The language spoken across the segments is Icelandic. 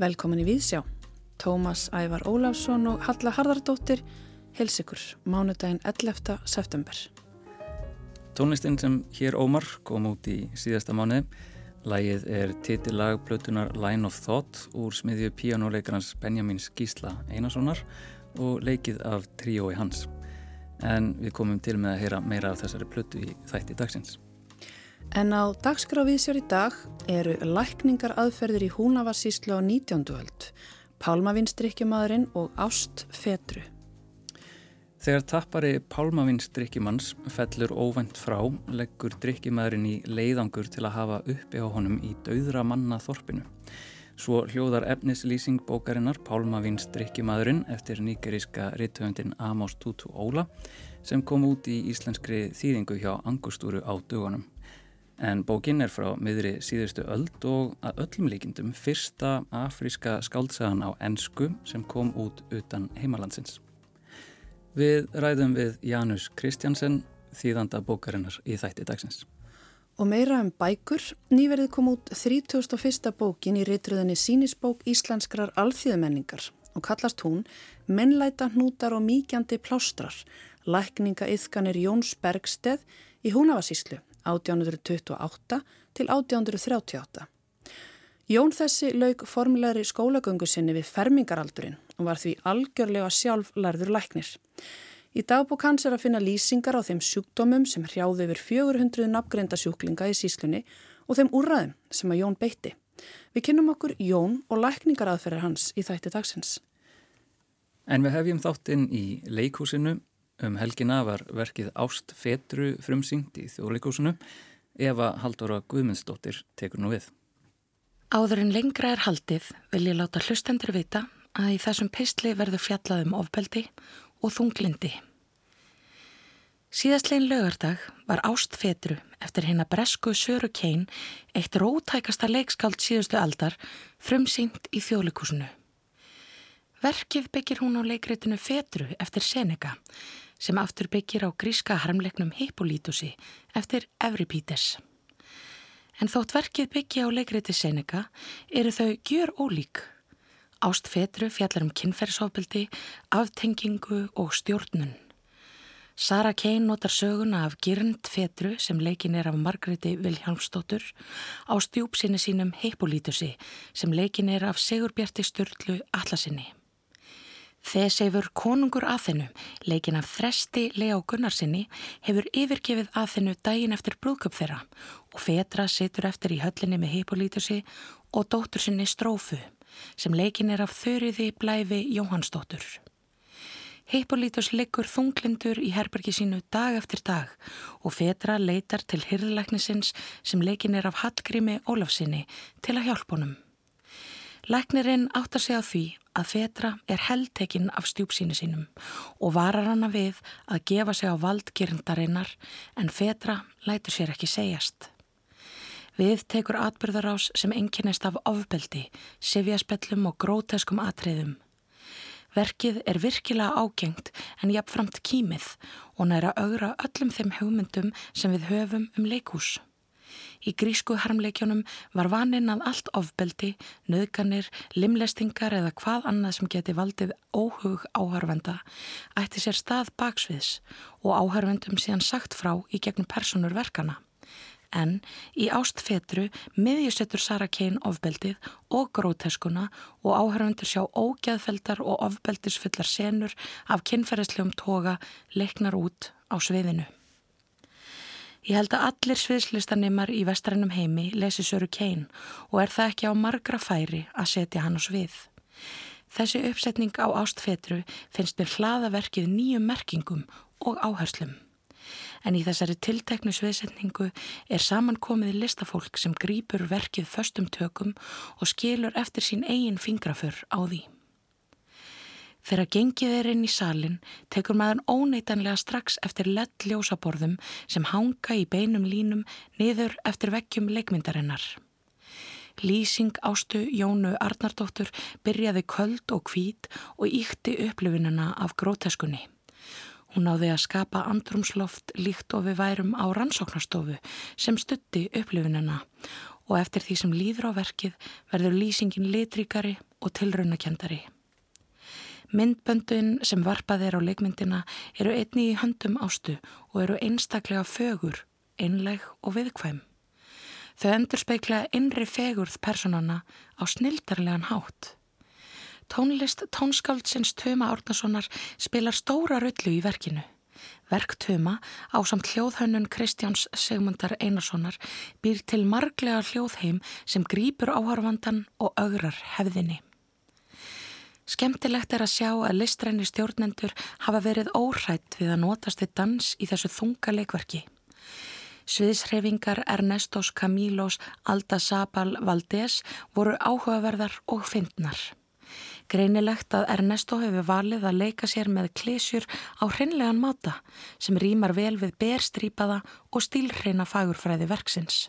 Velkomin í Víðsjá. Tómas Ævar Ólafsson og Halla Harðardóttir hels ykkur mánudaginn 11. september. Tónlistin sem hér ómar kom út í síðasta mánuði. Lægið er titillag blötunar Line of Thought úr smiðju píjánuleikarans Benjamins Gísla Einarssonar og leikið af tríói hans. En við komum til með að heyra meira af þessari blötu í þætti dagsins. En á dagskráfið sér í dag eru lækningar aðferðir í Húnavarsíslu á 19. öld, Pálmavinstrikkjumadurinn og Ást Fetru. Þegar tappari Pálmavins drikkimanns fellur óvænt frá, leggur drikkimæðurinn í leiðangur til að hafa uppi á honum í dauðra manna þorpinu. Svo hljóðar efnislýsing bókarinnar Pálmavins drikkimæðurinn eftir nýgeríska rittöfundin Amos Tutu Óla sem kom út í íslenskri þýðingu hjá Angustúru á dögunum. En bókin er frá miðri síðustu öld og að öllum líkindum fyrsta afríska skáldsagan á ennsku sem kom út utan heimalandsins. Við ræðum við Janus Kristjansen, þýðanda bókarinnar í þætti dagsins. Og meira um bækur, nýverðið kom út 31. bókin í reytruðinni Sínisbók Íslenskrar alþýðumenningar og kallast hún Mennlæta hnútar og míkjandi plástrar, lækninga yðkanir Jóns Bergsteð í Húnavasíslu 1828 til 1838. Jón þessi lauk formulegri skólagöngu sinni við fermingaraldurinn og var því algjörlega sjálf lærður læknir. Í dagbúk hans er að finna lýsingar á þeim sjúkdómum sem hrjáði yfir 400 nafngreinda sjúklinga í síslunni og þeim úrraðum sem að Jón beitti. Við kynum okkur Jón og lækningaraðferðar hans í þætti dagsins. En við hefjum þáttinn í leikúsinu. Um helgina var verkið Ást Fetru frumsyngt í þjóðleikúsinu. Eva Haldóra Guðmundsdóttir tekur nú við. Áður en lengra er haldið vil ég láta hlustendur vita að í þessum pistli verður fjallað um ofbeldi og þunglindi. Síðastlegin lögardag var Ást Fetru eftir hérna bresku Söru Kein eitt rótækasta leikskáld síðustu aldar frumsýnt í þjóðlikúsinu. Verkið byggir hún á leikritinu Fetru eftir Seneca sem aftur byggir á gríska harmleiknum Hippolítusi eftir Evripítes. En þótt verkið byggja á leikriti Seneca eru þau gjör ólík. Ást Fetru fjallar um kynferðsofbildi, aftengingu og stjórnun. Sara Kein notar söguna af Girnd Fetru sem leikin er af Margreði Viljámsdóttur á stjúpsinni sínum Heipolítusi sem leikin er af Sigurbjarti Sturlu Allasinni. Þessefur konungur aðþennu, leikin af þresti Lea Gunnarsinni, hefur yfirgefið aðþennu daginn eftir brúðköp þeirra og Fetra situr eftir í höllinni með Hippolítusi og dóttur sinni Strófu, sem leikin er af þöriði blæfi Jóhannsdóttur. Hippolítus liggur þunglindur í herbergi sínu dag eftir dag og Fetra leitar til hyrðlæknisins sem leikin er af Hallgrími Ólafsinni til að hjálpa honum. Læknirinn áttar sig á því að Fetra er heldtekinn af stjúpsínu sínum og varar hana við að gefa sig á valdgirndarinnar en Fetra lætur sér ekki segjast. Við tekur atbyrðarás sem enginnist af ofbeldi, sifjaspellum og gróteskum atriðum. Verkið er virkilega ágengt en jafnframt kýmið og næra augra öllum þeim hugmyndum sem við höfum um leikús. Í grísku harmleikjónum var vaninn að allt ofbeldi, nöðganir, limlestingar eða hvað annað sem geti valdið óhug áhörvenda ætti sér stað baksviðs og áhörvendum síðan sagt frá í gegnum personur verkana. En í ástfetru miðjusettur Sara Kein ofbeldið og gróteskuna og áhörvendur sjá ógæðfeldar og ofbeldisfullar senur af kynferðislegum toga leiknar út á sviðinu. Ég held að allir sviðslistanemar í vestrænum heimi lesi Söru Kein og er það ekki á margra færi að setja hann á svið. Þessi uppsetning á ástfetru finnst mér hlaðaverkið nýjum merkingum og áherslum. En í þessari tilteknu sviðsetningu er samankomið listafólk sem grýpur verkið föstum tökum og skilur eftir sín eigin fingrafur á því. Þegar gengið er inn í salin tekur maður óneitanlega strax eftir lett ljósaborðum sem hanga í beinum línum niður eftir vekkjum leikmyndarinnar. Lýsing ástu Jónu Arnardóttur byrjaði köld og hvít og íkti upplifinuna af gróteskunni. Hún náði að skapa andrumsloft líkt og við værum á rannsóknarstofu sem stutti upplifinuna og eftir því sem líður á verkið verður lýsingin litrikari og tilraunakendari. Myndböndun sem varpað er á leikmyndina eru einni í höndum ástu og eru einstaklega fögur, einleg og viðkvæm. Þau endur speikla innri fegurð personana á snildarlegan hátt. Tónlist tónskáldsins Tuma Árnasonar spilar stóra rullu í verkinu. Verk Tuma á samt hljóðhönnun Kristjáns Sigmundar Einarssonar býr til marglega hljóðheim sem grýpur áharfandan og augrar hefðinni. Skemtilegt er að sjá að listræni stjórnendur hafa verið óhrætt við að notast við dans í þessu þunga leikverki. Sviðshreyfingar Ernestos Camílos Alda Sabal Valdés voru áhugaverðar og fyndnar. Greinilegt að Ernesto hefur valið að leika sér með klísjur á hreinlegan máta sem rýmar vel við berstrýpaða og stílhreina fagurfræði verksins.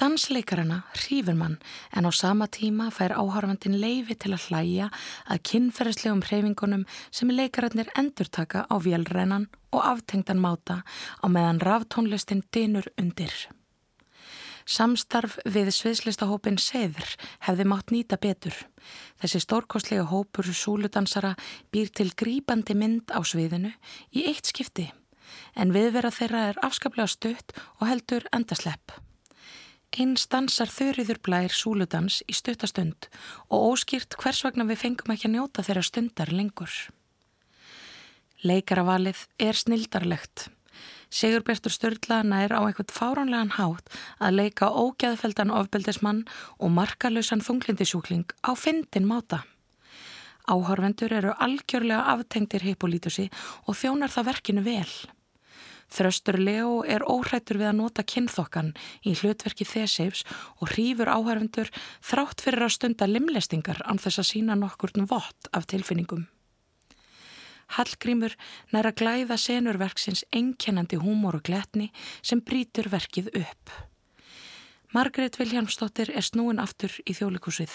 Dansleikarana hrífur mann en á sama tíma fær áhörfandin leifi til að hlæja að kynferðslegum hreyfingunum sem leikararnir endurtaka á vélrennan og aftengdan máta á meðan ráftónlistin dinur undir. Samstarf við sviðslistahópin Seður hefði mátt nýta betur. Þessi stórkostlega hópur súludansara býr til grípandi mynd á sviðinu í eitt skipti en viðvera þeirra er afskaplega stutt og heldur endaslepp. Einn stansar þurriður blær súludans í stuttastund og óskýrt hvers vegna við fengum ekki að njóta þeirra stundar lengur. Leikaravalið er snildarlegt. Sigurbjörnstur Sturlaðana er á eitthvað fáránlegan hátt að leika ógæðfeldan ofbeldismann og markalösan þunglindisjúkling á fyndin máta. Áhorfendur eru algjörlega aftengtir heipolítusi og þjónar það verkinu vel. Þröstur Leo er óhrættur við að nota kynþokkan í hlutverki Theseifs og hrífur áhærfundur þrátt fyrir að stunda limlestingar án þess að sína nokkurn vott af tilfinningum. Hallgrímur næra glæða senurverksins einkennandi húmor og gletni sem brítur verkið upp. Margrét Viljámsdóttir er snúin aftur í þjólikúsið.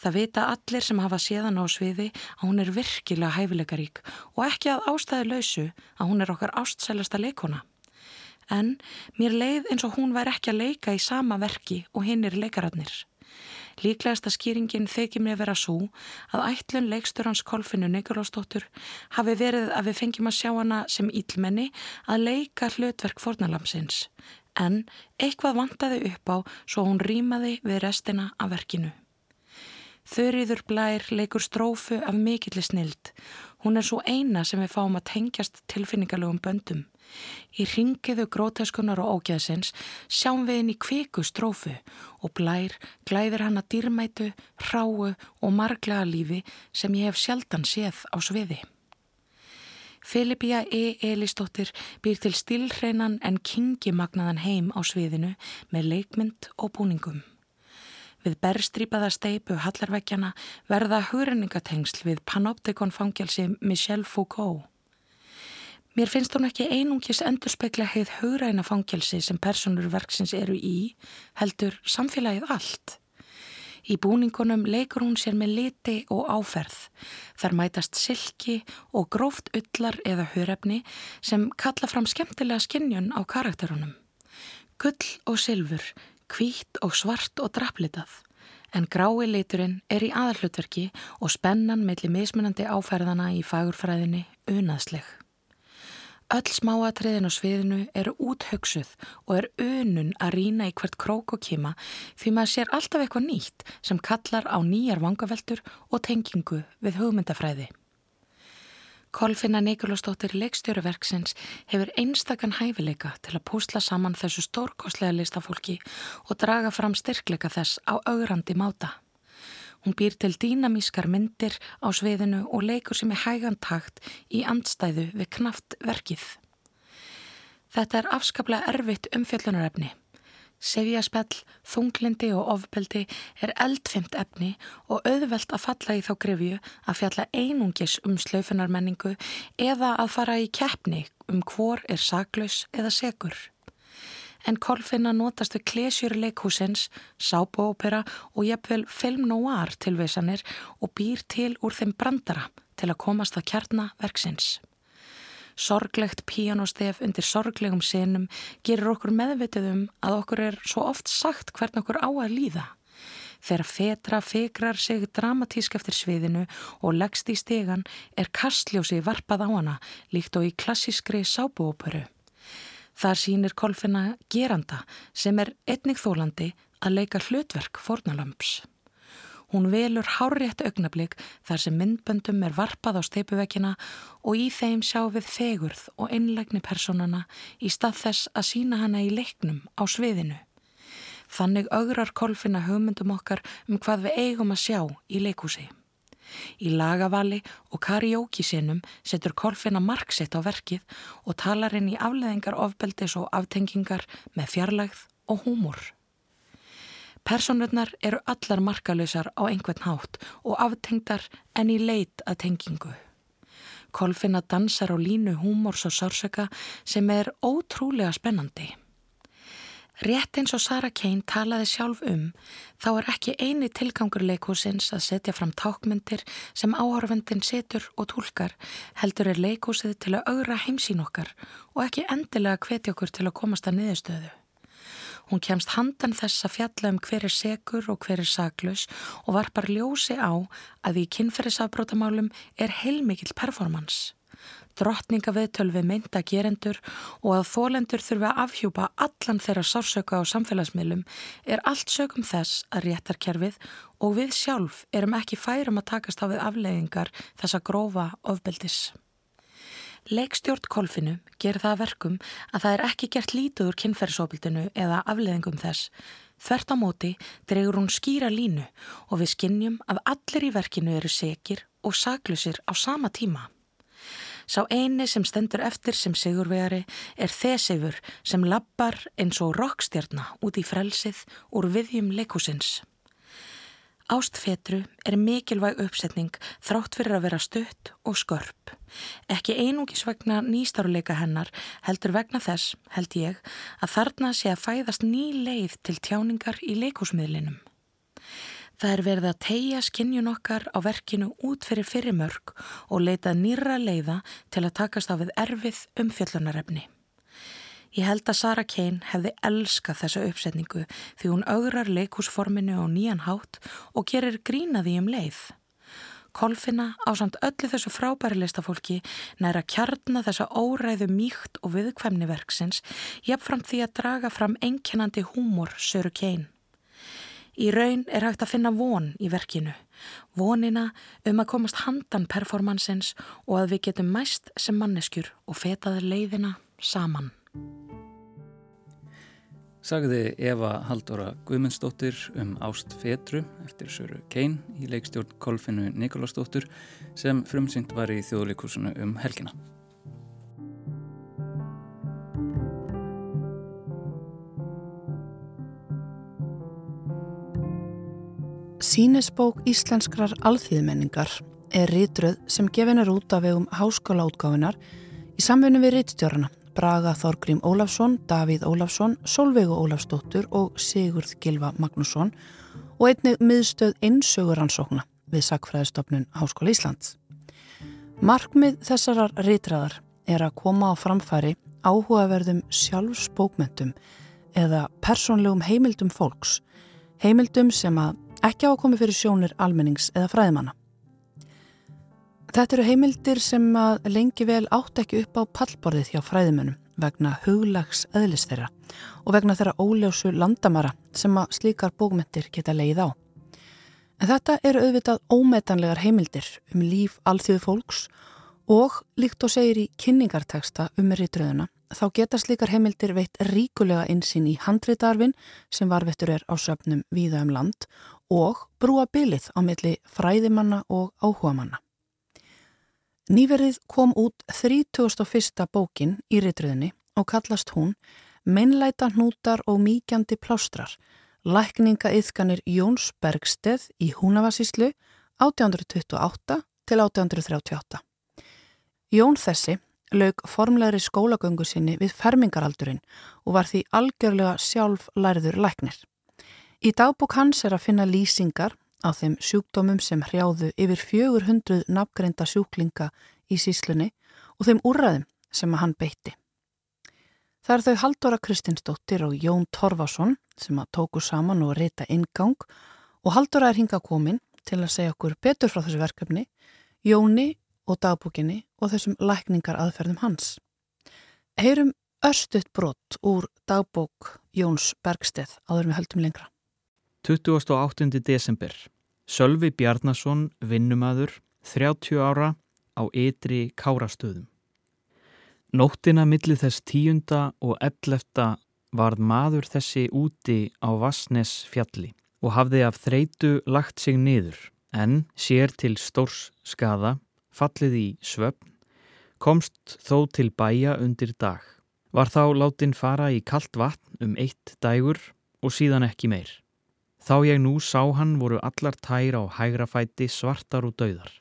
Það vita allir sem hafa séðan á sviði að hún er virkilega hæfileikarík og ekki að ástæði lausu að hún er okkar ástsælasta leikona. En mér leið eins og hún væri ekki að leika í sama verki og hinn er leikararnir. Líklegasta skýringin þykir mér vera svo að ætlun leiksturans Kolfinu Nikolásdóttur hafi verið að við fengjum að sjá hana sem ílmenni að leika hlutverk fornalamsins en eitthvað vantaði upp á svo hún rýmaði við restina af verkinu. Þurriður blær leikur strófu af mikilli snild. Hún er svo eina sem við fáum að tengjast tilfinningarlegum böndum. Í ringiðu grótaskunar og ógæðsins sjáum við í kviku strófu og blær glæðir hann að dýrmætu, hráu og marglega lífi sem ég hef sjaldan séð á sviði. Filipía E. Elistóttir býr til stilhreinan en kingimagnaðan heim á sviðinu með leikmynd og búningum. Við berstrýpaða steipu hallarvekkjana verða hugrenningatengsl við panoptikon fangjálsi Michel Foucault. Mér finnst hún ekki einungis endurspegla heið hugræna fangjálsi sem personur verksins eru í, heldur samfélagið allt. Í búningunum leikur hún sér með liti og áferð. Þar mætast silki og gróft ullar eða hörefni sem kalla fram skemmtilega skinnjun á karakterunum. Gull og sylfur kvítt og svart og draplitað, en grái liturinn er í aðallutverki og spennan melli mismunandi áferðana í fagurfræðinni unaðsleg. Öll smáatriðin á sviðinu eru úthugsuð og er unun að rína í hvert krók og kima því maður sér alltaf eitthvað nýtt sem kallar á nýjar vangaveltur og tengingu við hugmyndafræði. Kolfinna Nikolásdóttir leikstjóruverksins hefur einstakann hæfileika til að púsla saman þessu stórkoslega listafólki og draga fram styrkleika þess á augrandi máta. Hún býr til dýnamískar myndir á sviðinu og leikur sem er hægantakt í andstæðu við knaft verkið. Þetta er afskaplega erfitt umfjöllunarefni. Sefjaspell, þunglindi og ofbeldi er eldfimt efni og auðvelt að falla í þá grefju að fjalla einungis um slaufunarmenningu eða að fara í keppni um hvor er saklaus eða segur. En Kolfinna notast við klesjur leikhúsins, sábóopera og jafnvel film noir tilveisanir og býr til úr þeim brandara til að komast að kjarnaverksins. Sorglegt píanóstef undir sorglegum senum gerir okkur meðvitið um að okkur er svo oft sagt hvern okkur á að líða. Þegar fetra fekrar sig dramatísk eftir sviðinu og leggst í stegan er kastljósi varpað á hana líkt og í klassískri sábúóperu. Þar sínir kolfina geranda sem er etnig þólandi að leika hlutverk fornalamps. Hún velur hárétt augnablík þar sem myndböndum er varpað á steipuvekkina og í þeim sjá við fegurð og einlegni personana í stað þess að sína hana í leiknum á sviðinu. Þannig augrar kolfina hugmyndum okkar um hvað við eigum að sjá í leikúsi. Í lagavali og kariókisinum setur kolfina marksitt á verkið og talar inn í afleðingar ofbeldis og aftengingar með fjarlægð og húmor. Personurnar eru allar markalösar á einhvern hátt og aftengdar en í leit að tengingu. Kolfina dansar á línu húmors og sársöka sem er ótrúlega spennandi. Rétt eins og Sara Kane talaði sjálf um þá er ekki eini tilgangur leikúsins að setja fram tákmyndir sem áhörfendin setur og tólkar heldur er leikúsið til að augra heimsín okkar og ekki endilega hvetja okkur til að komast að niðurstöðu. Hún kemst handan þess að fjalla um hver er segur og hver er saglus og varpar ljósi á að í kynferðisafbrótamálum er heilmikill performance drottningaviðtöl við mynda gerendur og að þólendur þurfi að afhjúpa allan þeirra sársöka á samfélagsmiðlum er allt sögum þess að réttarkerfið og við sjálf erum ekki færum að takast á við afleiðingar þessa grófa ofbeldis. Leikstjórn kolfinu ger það verkum að það er ekki gert lítuður kynferðsofbildinu eða afleiðingum þess. Þvert á móti dregur hún skýra línu og við skinnjum að allir í verkinu eru sekir og saklusir á sama tíma. Sá eini sem stendur eftir sem sigurvegari er Þesefur sem lappar eins og rokkstjarnar út í frelsið úr viðjum leikúsins. Ástfetru er mikilvæg uppsetning þrátt fyrir að vera stutt og skörp. Ekki einungis vegna nýstaruleika hennar heldur vegna þess, held ég, að þarna sé að fæðast ný leið til tjáningar í leikúsmiðlinum. Það er verið að tegja skinnjun okkar á verkinu út fyrir fyrirmörk og leita nýra leiða til að takast á við erfið umfjöllunarefni. Ég held að Sara Kane hefði elskað þessa uppsetningu því hún augrar leikúsforminu á nýjan hátt og gerir grínaði um leið. Kolfina á samt öllu þessu frábæri listafólki næra kjarna þessa óræðu mýkt og viðkvæmni verksins jafnframt því að draga fram einkennandi húmor Söru Kane. Í raun er hægt að finna von í verkinu, vonina um að komast handan performansins og að við getum mæst sem manneskjur og fetaði leiðina saman. Sagði Eva Haldóra Guðmundsdóttir um Ást Fetru eftir Söru Kein í leikstjórn Kolfinu Nikolásdóttur sem frumsynd var í þjóðleikursunu um helgina. Sýnisbók íslenskrar alþýðmenningar er rítröð sem gefin er út af vegum háskólaútgáfinar í samfunni við rítstjórna Braga Þorgrím Ólafsson, Davíð Ólafsson, Solveigu Ólafsdóttur og Sigurð Gilva Magnússon og einnig miðstöð einsöguransókna við Sakfræðistofnun Háskóla Íslands. Markmið þessarar rítraðar er að koma á framfæri áhugaverðum sjálfsbókmentum eða persónlegum heimildum fólks, heimildum sem að ekki á að komi fyrir sjónir almennings eða fræðimanna. Þetta eru heimildir sem að lengi vel átt ekki upp á pallborðið hjá fræðimönnum vegna huglags eðlis þeirra og vegna þeirra óljósu landamara sem að slíkar bókmyndir geta leið á. En þetta eru auðvitað ómetanlegar heimildir um líf alþjóðu fólks og líkt og segir í kynningarteksta um rítröðuna þá geta slíkar heimildir veitt ríkulega einsinn í handritarfin sem varvettur er á söpnum víða um land og brúa bylið á milli fræðimanna og áhugamanna. Nýverið kom út 31. bókin í ritröðinni og kallast hún Meinleita hnútar og míkjandi plástrar, lækninga yðkanir Jóns Bergsteð í Húnavasíslu 1828 til 1838. Jón þessi laug formlegri skólagöngu sinni við fermingaraldurinn og var því algjörlega sjálf lærður læknir. Í dagbúk hans er að finna lýsingar á þeim sjúkdómum sem hrjáðu yfir 400 nafngreinda sjúklinga í síslunni og þeim úrraðum sem að hann beitti. Það er þau Haldóra Kristinsdóttir og Jón Torfason sem að tóku saman og reyta ingang Og Haldur er hinga komin til að segja okkur betur frá þessu verkefni, Jóni og dagbúkinni og þessum lækningar aðferðum hans. Heyrum örstuðt brott úr dagbók Jóns Bergsteð áður við höldum lengra. 28. desember. Sölvi Bjarnason, vinnumadur, 30 ára á ytri kárastöðum. Nóttina millir þess tíunda og ellefta varð maður þessi úti á Vassnes fjalli og hafði af þreitu lagt sig niður en sér til stórs skada, fallið í svöfn, komst þó til bæja undir dag. Var þá látin fara í kallt vatn um eitt dægur og síðan ekki meir. Þá ég nú sá hann voru allar tær á hægrafæti svartar og dauðar.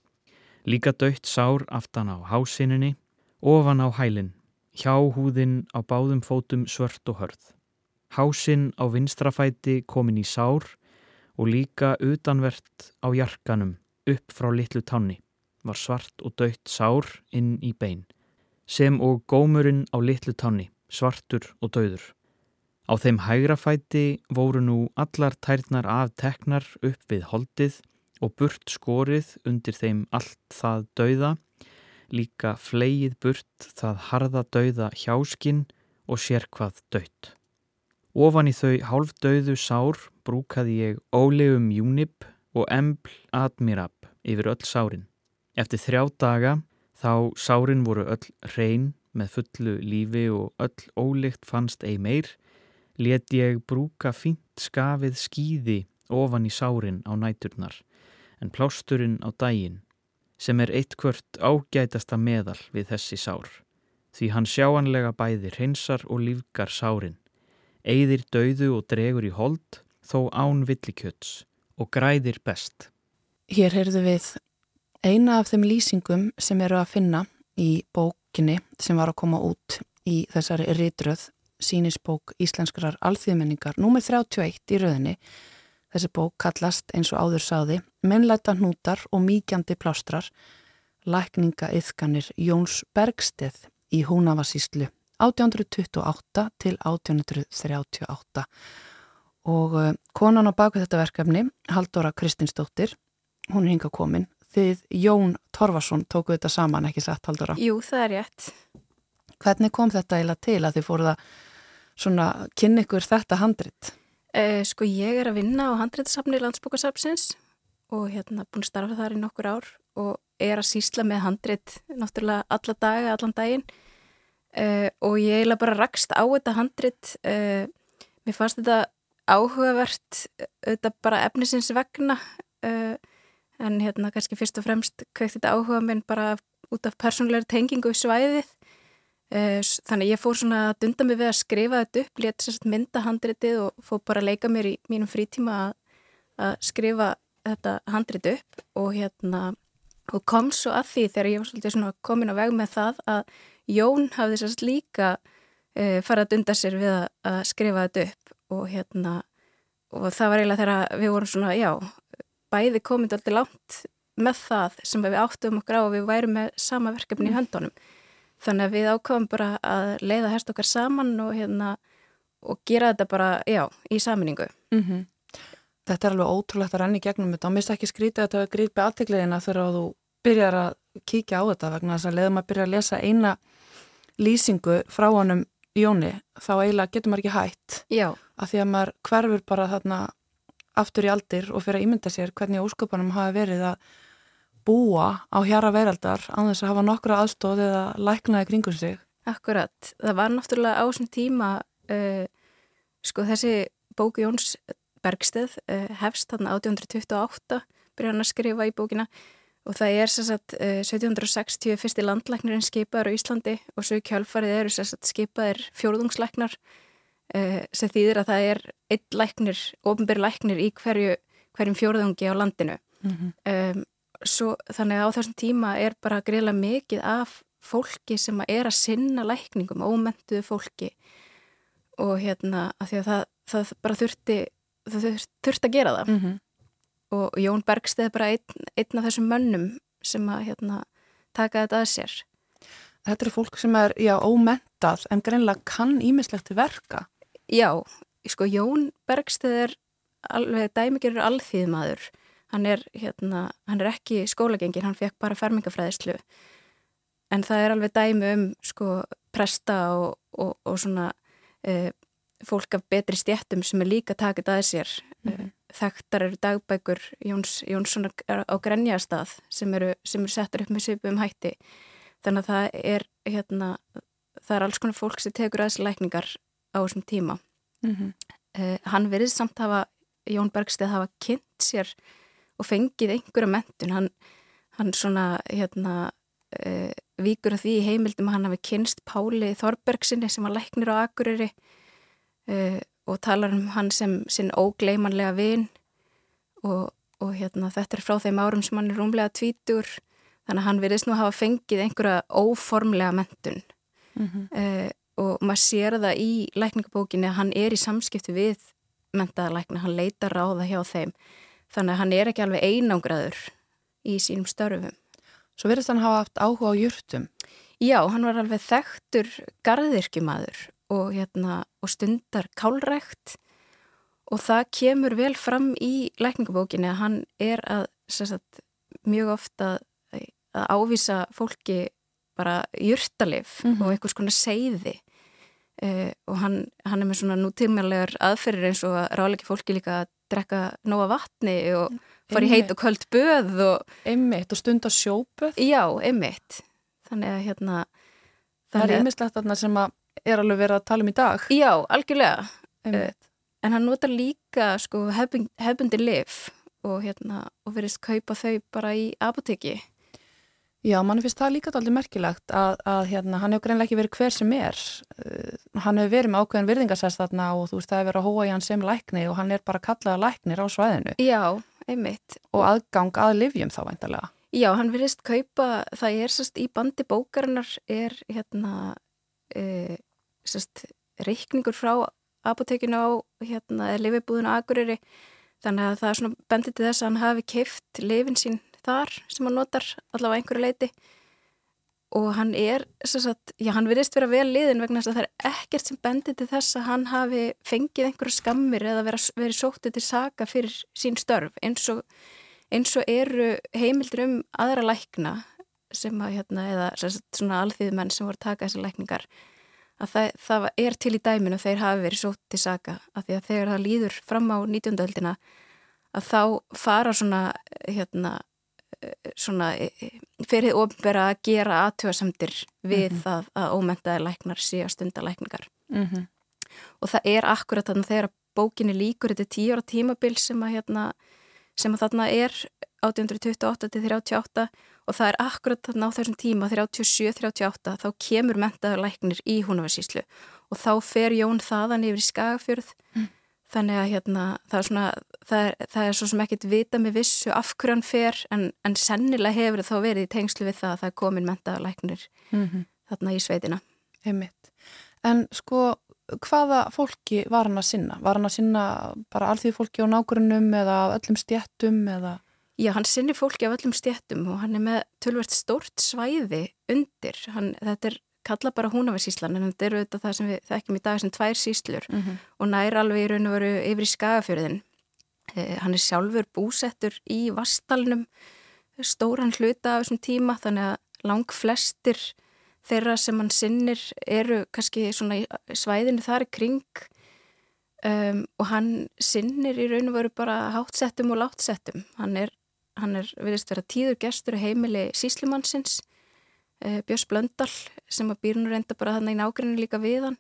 Líka dögt sár aftan á hásinninni, ofan á hælinn, hjá húðinn á báðum fótum svört og hörð. Hásinn á vinstrafæti komin í sár og líka utanvert á jarkanum upp frá litlu tanni var svart og dögt sár inn í bein sem og gómurinn á litlu tanni svartur og döður. Á þeim hægrafæti voru nú allar tærnar af teknar upp við holdið og burt skorið undir þeim allt það döða, líka fleið burt það harða döða hjáskin og sérkvað dött. Ofan í þau hálfdauðu sár brúkaði ég ólegum júnip og embl admirab yfir öll sárin. Eftir þrjá daga þá sárin voru öll reyn með fullu lífi og öll ólikt fannst ei meir, let ég brúka fínt skafið skýði ofan í sárin á næturnar en plásturinn á daginn sem er eitt kvört ágætasta meðal við þessi sár því hann sjáanlega bæði hreinsar og lífgar sárin eigðir dauðu og dregur í hold þó án villikjöts og græðir best. Hér heyrðu við eina af þeim lýsingum sem eru að finna í bókinni sem var að koma út í þessari ritröð sínisbók Íslenskrar alþýðmenningar númið 31 í rauðinni. Þessi bók kallast eins og áður sáði Mennleita hnútar og mýkjandi plástrar lækninga yðkanir Jóns Bergsteð í Húnavasíslu 1828 til 1838 og uh, konan á baku þetta verkefni, Haldóra Kristinsdóttir, hún er hinga komin, þið Jón Torfarsson tóku þetta saman, ekki satt Haldóra? Jú, það er rétt. Hvernig kom þetta eiginlega til að þið fóruð að svona kynna ykkur þetta handrit? Uh, sko ég er að vinna á handritsafni landsbókasafsins og hérna búin að starfa þar í nokkur ár og er að sísla með handrit náttúrulega alla daga, allan daginn. Uh, og ég eiginlega bara rakst á þetta handrit. Uh, mér fannst þetta áhugavert þetta bara efnisins vegna. Uh, en hérna kannski fyrst og fremst kveikt þetta áhuga minn bara út af persónulegur tengingu í svæðið þannig ég fór svona að dunda mig við að skrifa þetta upp létt sérst mynda handritið og fór bara að leika mér í mínum frítíma að, að skrifa þetta handrit upp og hérna og kom svo að því þegar ég var svolítið svona komin á veg með það að Jón hafði sérst líka uh, farið að dunda sér við að, að skrifa þetta upp og hérna og það var eiginlega þegar við vorum svona, já, bæði komið alltaf langt með það sem við áttum okkur á og við værum með sama verkefni í höndunum. Þannig að við ákvæmum bara að leiða hérst okkar saman og hérna og gera þetta bara, já, í saminningu. Mm -hmm. Þetta er alveg ótrúlegt að renni gegnum þetta og mista ekki skrítið að þetta grípi aðtegleðina þegar þú byrjar að kíkja á þetta vegna þess að leiðum að byrja að lesa eina lýsingu frá honum Jóni, þá eiginlega getur maður ekki hætt Já. að því að maður hverfur bara þarna aftur í aldir og fyrir að ímynda sér hvernig ósköpunum hafi verið að búa á hjara veraldar án þess að hafa nokkru aðstóð eða læknaði kringum sig. Akkurat, það var náttúrulega á þessum tíma uh, sko þessi bóku Jóns Bergsteð uh, hefst þarna 1828 byrja hann að skrifa í bókina og það er sagt, 1760 eh, fyrsti landlæknirinn skipaður á Íslandi og svo í kjálfarið eru sagt, skipaðir fjóruðungslæknar uh, sem þýðir að það er einn læknir, ofnbyrg læknir í hverju, hverjum fjóruðungi á landinu mm -hmm. um, svo, þannig að á þessum tíma er bara greiðlega mikið af fólki sem er að sinna lækningum, ómentuðu fólki og hérna að því að það, það bara þurfti það þurfti að gera það mm -hmm og Jón Bergsteð er bara einn, einn af þessum mönnum sem að hérna, taka þetta að sér. Þetta eru fólk sem er, já, ómentað en greinlega kann ímislegt verka. Já, sko Jón Bergsteð er alveg dæmigerur alþýðmaður. Hann er, hérna, hann er ekki skólagengir, hann fekk bara fermingafræðislu. En það er alveg dæmi um sko presta og, og, og svona e, fólk af betri stjættum sem er líka takit að sér. Mm -hmm. Þekktar eru dagbækur Jóns, Jónssonar á Grenjastað sem eru, sem eru settur upp með svipum hætti. Þannig að það er, hérna, það er alls konar fólk sem tekur aðeins lækningar á þessum tíma. Mm -hmm. uh, hann verið samt hafa, Jón Bergstedt hafa kynnt sér og fengið einhverja mentun. Hann, hann svona, hérna, uh, víkur að því í heimildum að hann hafi kynst Páli Þorbergsinni sem var læknir á Akureyri uh, og talar um hann sem sinn ógleimanlega vin og, og hérna, þetta er frá þeim árum sem hann er rúmlega tvítur þannig að hann verðist nú að hafa fengið einhverja óformlega mentun mm -hmm. uh, og maður sér það í lækningabókinni að hann er í samskiptu við mentaða lækna, hann leitar ráða hjá þeim þannig að hann er ekki alveg einangraður í sínum störfum Svo verðist hann hafa haft áhuga á júrtum? Já, hann var alveg þekktur gardirkjumadur og, hérna, og stundar kálrækt og það kemur vel fram í lækningabókinni að hann er að sagt, mjög ofta að, að ávísa fólki bara júrtalif mm -hmm. og einhvers konar seiði uh, og hann, hann er með svona nútímjalegar aðferðir eins og að ráleiki fólki líka að drekka nóga vatni og fara í heit og kvöld böð og... Einmitt og stund að sjóböð? Já, einmitt. Þannig að hérna... Það er einmislegt þarna sem að er alveg verið að tala um í dag. Já, algjörlega. Einmitt. En hann notar líka sko hefbundi liv og hérna og verist kaupa þau bara í apoteki. Já, mann finnst það líka alveg merkilegt að, að hérna, hann hefur greinlega ekki verið hver sem er. Uh, hann hefur verið með ákveðin virðingarsæst þarna og þú veist það hefur verið að hóa í hann sem lækni og hann er bara kallaða læknir á svæðinu. Já, einmitt. Og aðgang að livjum þá veintalega. Já, hann verðist kaupa, það er sérst í bandi bókarinnar er hérna e, sérst reikningur frá apotekinu á hérna livibúðinu Akureyri þannig að það er svona bendið til þess að hann hafi keift lifin sín þar sem hann notar allavega einhverju leiti og hann er, sagt, já hann virðist vera vel liðin vegna þess að það er ekkert sem bendir til þess að hann hafi fengið einhverju skammir eða verið sóttið til saka fyrir sín störf eins og, eins og eru heimildur um aðra lækna sem að hérna eða sagt, svona alþýðmenn sem voru að taka þessar lækningar að það, það er til í dæminu þeir hafi verið sóttið til saka af því að þegar það líður fram á 19. öldina að þá fara svona hérna svona e, e, fyrir ofnbæra að gera aðtjóðasamtir við mm -hmm. það að ómentaði læknar sé að stunda lækningar mm -hmm. og það er akkurat þannig þegar bókinni líkur þetta tíu ára tímabil sem að, hérna, sem að þarna er 1828-38 og það er akkurat þarna á þessum tíma 37-38 þá kemur mentaður læknir í húnavarsíslu og þá fer Jón þaðan yfir í Skagafjörð mm. Þannig að hérna, það, er svona, það, er, það er svo sem ekkit vita með vissu af hverju hann fer en, en sennilega hefur það þá verið í tengslu við það að það er komin mentaða læknir mm -hmm. þarna í sveitina. Heimitt. En sko, hvaða fólki var hann að sinna? Var hann að sinna bara alþýði fólki á nágrunum eða öllum stjættum eða? Já, hann sinni fólki af öllum stjættum og hann er með tölvert stórt svæði undir. Hann, þetta er kalla bara húnafarsíslan en þetta eru þetta það sem við þekkjum í dag sem tvær síslur mm -hmm. og nær alveg í raun og veru yfir í skagafjörðin eh, hann er sjálfur búsettur í vastalnum stóran hluta af þessum tíma þannig að lang flestir þeirra sem hann sinnir eru kannski svona svæðinu þar kring. Um, og hann sinnir í raun og veru bara hátsettum og látsettum hann er, hann er, viðist vera tíður gestur heimili síslumannsins Björns Blöndal sem að býrnur reynda bara þannig í nákvæmlega líka við hann.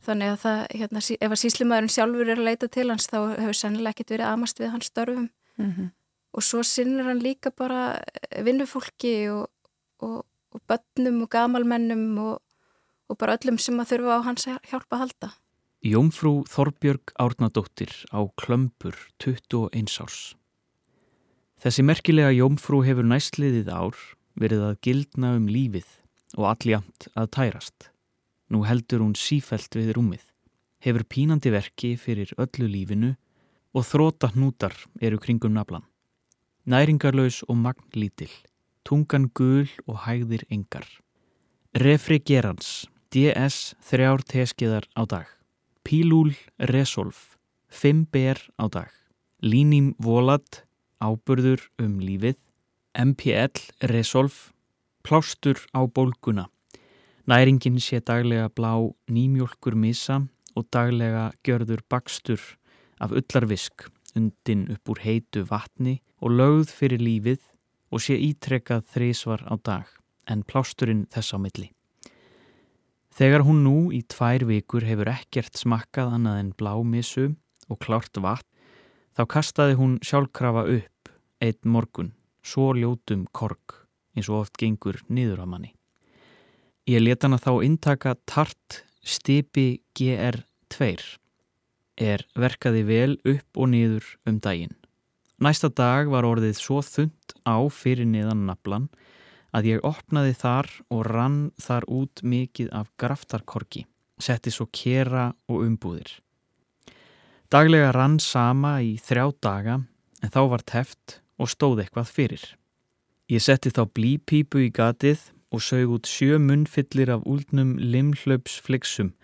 Þannig að það, hérna, ef að síslimaðurinn sjálfur er að leita til hans þá hefur sennilega ekkit verið amast við hans störfum. Mm -hmm. og svo sinnir hann líka bara eh, vinnufólki og, og, og börnum og gamalmennum og, og bara öllum sem að þurfa á hans hjálpa að halda. Jómfrú Þorbjörg Árnadóttir á Klömbur 21 árs. Þessi merkilega Jómfrú hefur næstliðið ár verið að gildna um lífið og alljamt að tærast. Nú heldur hún sífelt við rúmið, hefur pínandi verki fyrir öllu lífinu og þróta hnútar eru kringum naflan. Næringarlaus og magnlítil, tungan gul og hægðir engar. Refrigerans, DS þrjár teskiðar á dag. Pílúl Resolv, 5 ber á dag. Línim Volat, áburður um lífið, MPL Resolve, plástur á bólguna. Næringin sé daglega blá nýmjólkur misa og daglega gjörður bakstur af ullarvisk undin upp úr heitu vatni og lögð fyrir lífið og sé ítrekkað þrísvar á dag en plásturinn þess á milli. Þegar hún nú í tvær vikur hefur ekkert smakkað annað en blámissu og klárt vatn, þá kastaði hún sjálfkrafa upp einn morgun, svo ljótum korg, eins og oft gengur niður á manni. Ég leta hana þá intaka tart stipi GR2, er verkaði vel upp og niður um daginn. Næsta dag var orðið svo þund á fyrir niðan naflan að ég opnaði þar og rann þar út mikið af graftarkorki, setti svo kera og umbúðir. Daglega rann sama í þrjá daga en þá var teft og stóð eitthvað fyrir. Ég setti þá blípípu í gatið og sög út sjö munnfyllir af úlnum limhlaups-flixum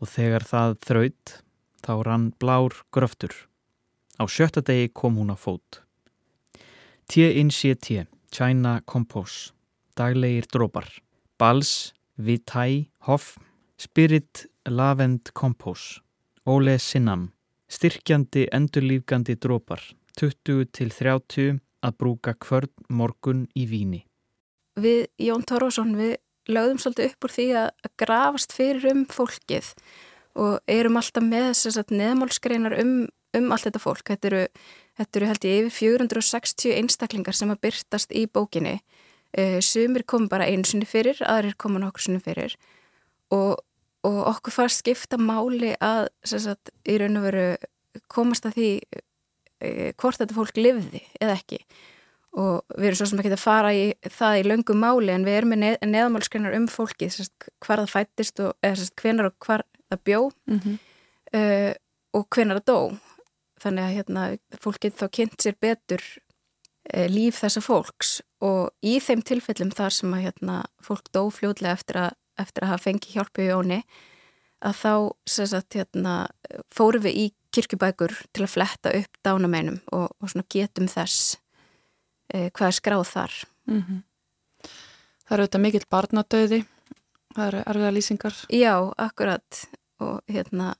og þegar það þraut þá rann blár gröftur. Á sjötta degi kom hún á fót. T-in-C-T, China Compose daglegir drópar. Bals, Vitai, Hoff, Spirit, Lavend, Compose. Ole Sinnam, styrkjandi endurlífgandi drópar, 20 til 30 að brúka kvörn morgun í víni. Við, Jón Tórósson, við lögðum svolítið upp úr því að grafast fyrir um fólkið og erum alltaf með þess að neðmálskreinar um, um allt þetta fólk. Þetta eru, þetta eru held ég yfir 460 einstaklingar sem að byrtast í bókinni Uh, sumir kom bara einu sinni fyrir, aðrir koma nokkur sinni fyrir og, og okkur fannst skipta máli að sagt, í raun og veru komast að því hvort þetta fólk livði eða ekki. Og við erum svo sem ekki að fara í það í löngum máli en við erum með neð, neðamálskreinar um fólki hvar það fættist og hvenar og hvar það bjó mm -hmm. uh, og hvenar það dó. Þannig að hérna, fólkið þá kynnt sér betur líf þessa fólks. Og í þeim tilfellum þar sem að hérna, fólk dó fljóðlega eftir að, eftir að hafa fengið hjálpu í óni að þá sagt, hérna, fórum við í kirkjubækur til að fletta upp dánameinum og, og getum þess eh, hvað er skráð þar. Mm -hmm. Það eru auðvitað mikill barnadauði, það eru erfiða lýsingar. Já, akkurat og, hérna,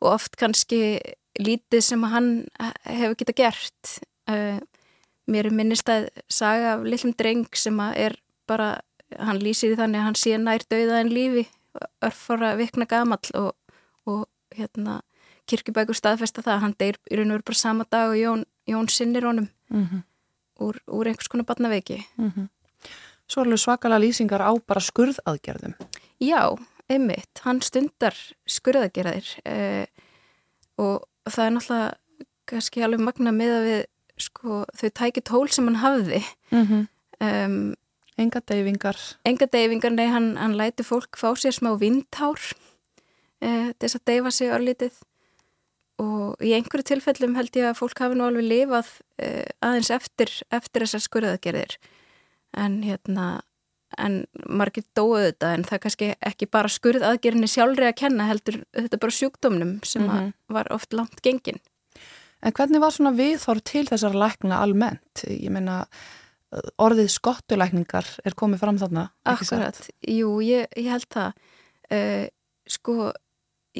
og oft kannski lítið sem hann hefur geta gert. Uh, mér er minnist að saga af lillum dreng sem er bara, hann lýsir í þannig að hann sé nær dauða en lífi örfara vikna gamall og, og hérna kirkibækur staðfesta það, hann deyr í raun og veru bara sama dag og Jón, Jón sinnir honum mm -hmm. úr, úr einhvers konar batnaveiki mm -hmm. Svo er alveg svakalega lýsingar á bara skurðaðgerðum Já, einmitt, hann stundar skurðaðgerðir eh, og það er náttúrulega kannski alveg magna með að við sko, þau tæki tól sem hann hafði mm -hmm. um, Enga deyfingar Enga deyfingar, nei, hann, hann læti fólk fá sér smá vindhár uh, þess að deyfa sig örlítið og í einhverju tilfellum held ég að fólk hafi nú alveg lifað uh, aðeins eftir, eftir þessar skurðaðgerðir en hérna en margir dóðu þetta en það er kannski ekki bara skurðaðgerðinni sjálfri að kenna heldur þetta bara sjúkdómnum sem mm -hmm. var oft langt gengin En hvernig var svona viðþór til þessar lækna almennt? Ég meina, orðið skottulækningar er komið fram þarna, Akkurat, jú, ég, ég held það. Uh, sko,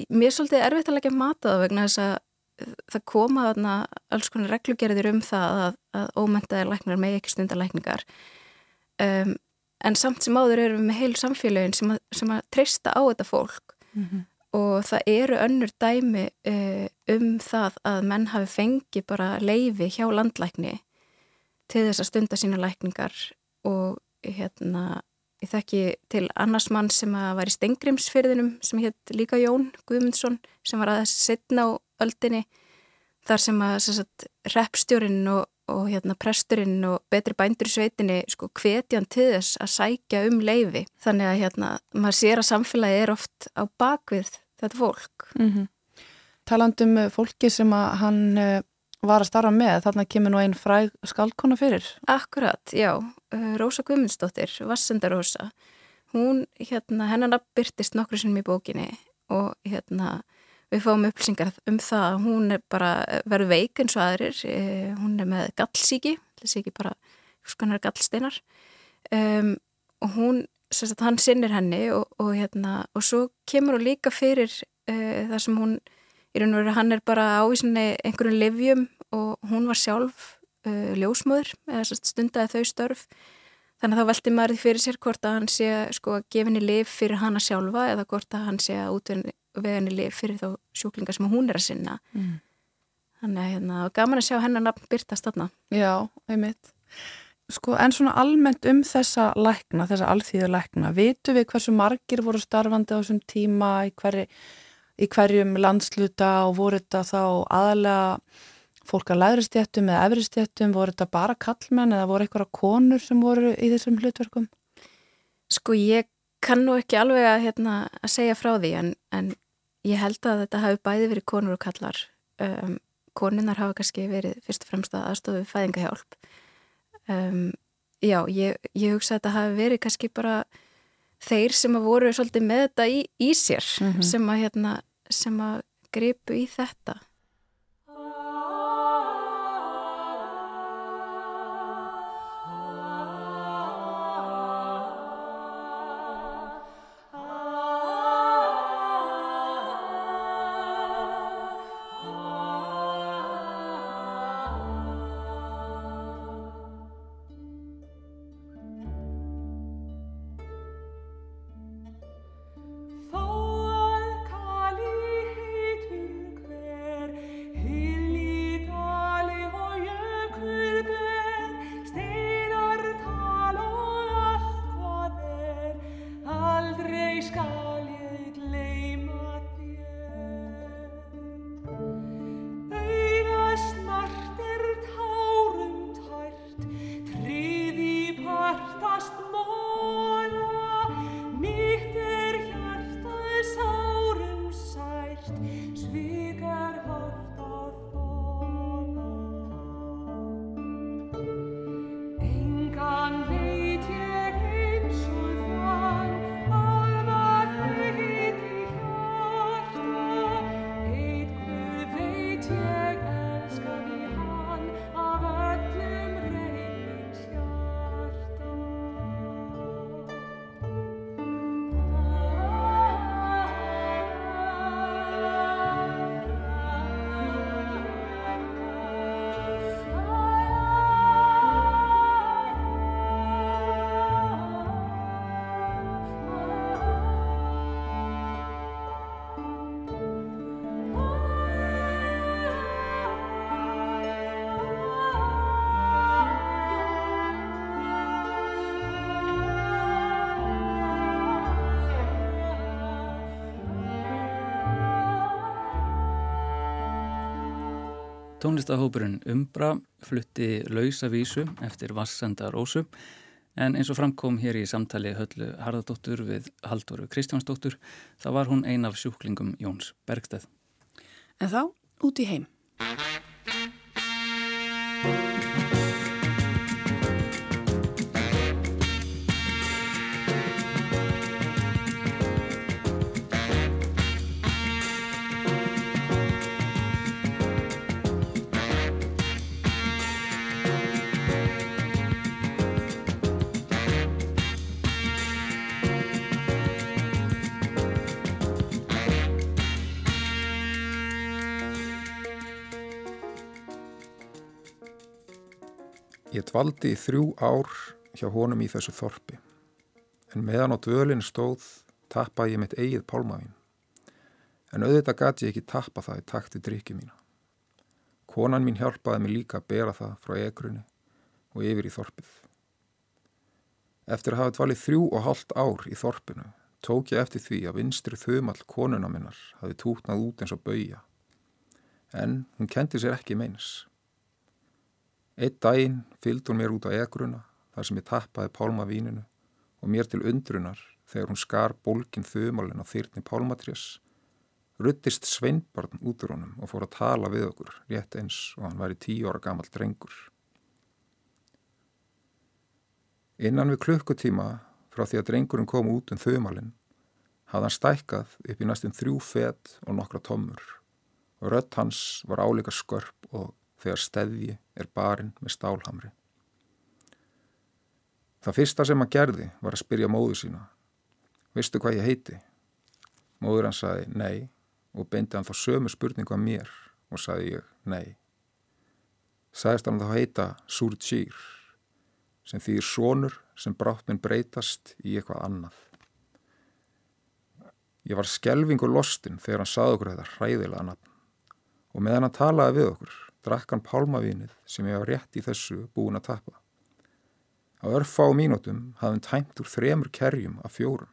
mér er svolítið erfitt að leggja mata það vegna þess að það koma þarna alls konar reglugerðir um það að, að ómentaðir læknar með ekki stundalækningar. Um, en samt sem áður erum við með heil samfélagin sem að, sem að treysta á þetta fólk. Mm -hmm og það eru önnur dæmi uh, um það að menn hafi fengið bara leifi hjá landlækni til þess að stunda sína lækningar og hérna ég þekki til annars mann sem var í Stengrimsfyrðinum sem hétt líka Jón Guðmundsson sem var aðeins setna á öldinni þar sem að repstjórin og, og hérna, presturinn og betri bændur í sveitinni sko hvetjan til þess að sækja um leifi þannig að hérna, maður sér að samfélagi er oft á bakvið þetta fólk mm -hmm. Talandum fólki sem að hann eh, var að starfa með, þarna kemur nú einn fræg skaldkona fyrir. Akkurat, já, eh, Rósa Guðmundsdóttir Vassendarósa hún, hérna, hennan abbyrtist nokkru sem í bókinni og hérna við fáum upplýsingar um það að hún er bara verið veik eins og aðrir, e, hún er með gallsíki, ekki bara skonar gallsteinar. Um, og hún, sagt, hann sinnir henni og, og hérna og svo kemur hún líka fyrir uh, þar sem hún, í raun og veru hann er bara ávísinni einhverjum livjum og hún var sjálf uh, ljósmöður eða stundaði þau störf. Þannig að þá veldi maður því fyrir sér hvort að hann sé sko að gefinni liv fyrir hana sjálfa eða hvort að hann sé að útvenni veginni lif fyrir þá sjúklingar sem hún er að sinna. Mm. þannig að hérna, gaman að sjá hennar nafn byrtast þarna. Já, einmitt. Sko, en svona almennt um þessa lækna, þessa alþýðu lækna, vitu við hversu margir voru starfandi á þessum tíma í, hverju, í hverjum landsluta og voru þetta þá aðalega fólk að læðri stjættum eða efri stjættum, voru þetta bara kallmenn eða voru eitthvað konur sem voru í þessum hlutverkum? Sko, ég kann nú ekki alveg að, hérna, að segja frá því en, en ég held að þetta hafi bæði verið konur og kallar um, konunar hafa kannski verið fyrst og fremst að aðstofu fæðingahjálp um, já, ég, ég hugsa að þetta hafi verið kannski bara þeir sem að voru svolítið með þetta í, í sér mm -hmm. sem að hérna, sem að gripu í þetta Tónlistahópurinn Umbra flutti lausavísu eftir Vassenda Rósu en eins og framkom hér í samtali höllu Harðardóttur við Halldóru Kristjánsdóttur þá var hún ein af sjúklingum Jóns Bergsteð. En þá út í heim. Ég dvaldi í þrjú ár hjá honum í þessu þorpi, en meðan á dvölinn stóð tappaði ég mitt eigið pálmavinn. En auðvitað gæti ég ekki tappa það í takti drikki mína. Konan mín hjálpaði mig líka að bera það frá egrunni og yfir í þorpið. Eftir að hafa dvalið þrjú og halvt ár í þorpinu tók ég eftir því að vinstri þumall konuna minnar hafi tútnað út eins og bauja. En hún kendi sér ekki meins. Eitt daginn fylgd hún mér út á egruna þar sem ég tappaði pálmavíninu og mér til undrunar þegar hún skar bólkin þumalinn á þyrni pálmatrés ruttist sveinbarn út úr honum og fór að tala við okkur rétt eins og hann væri tíu ára gammal drengur. Innan við klukkutíma frá því að drengurinn kom út um þumalinn hafði hann stækkað upp í næstum þrjú fet og nokkra tommur og rött hans var álíka skörp og þegar steðji er barinn með stálhamri. Það fyrsta sem hann gerði var að spyrja móðu sína. Vistu hvað ég heiti? Móður hann saði nei og beindi hann þá sömu spurningu að mér og saði ég nei. Sæðist hann þá heita Surtsýr sem þýr sonur sem brátt minn breytast í eitthvað annað. Ég var skelvingur lostinn þegar hann saði okkur þetta hræðilega nafn og meðan hann talaði við okkur drakk hann pálmavinið sem ég var rétt í þessu búin að tappa. Á örfá mínútum hann tæmt úr þremur kerjum af fjórum.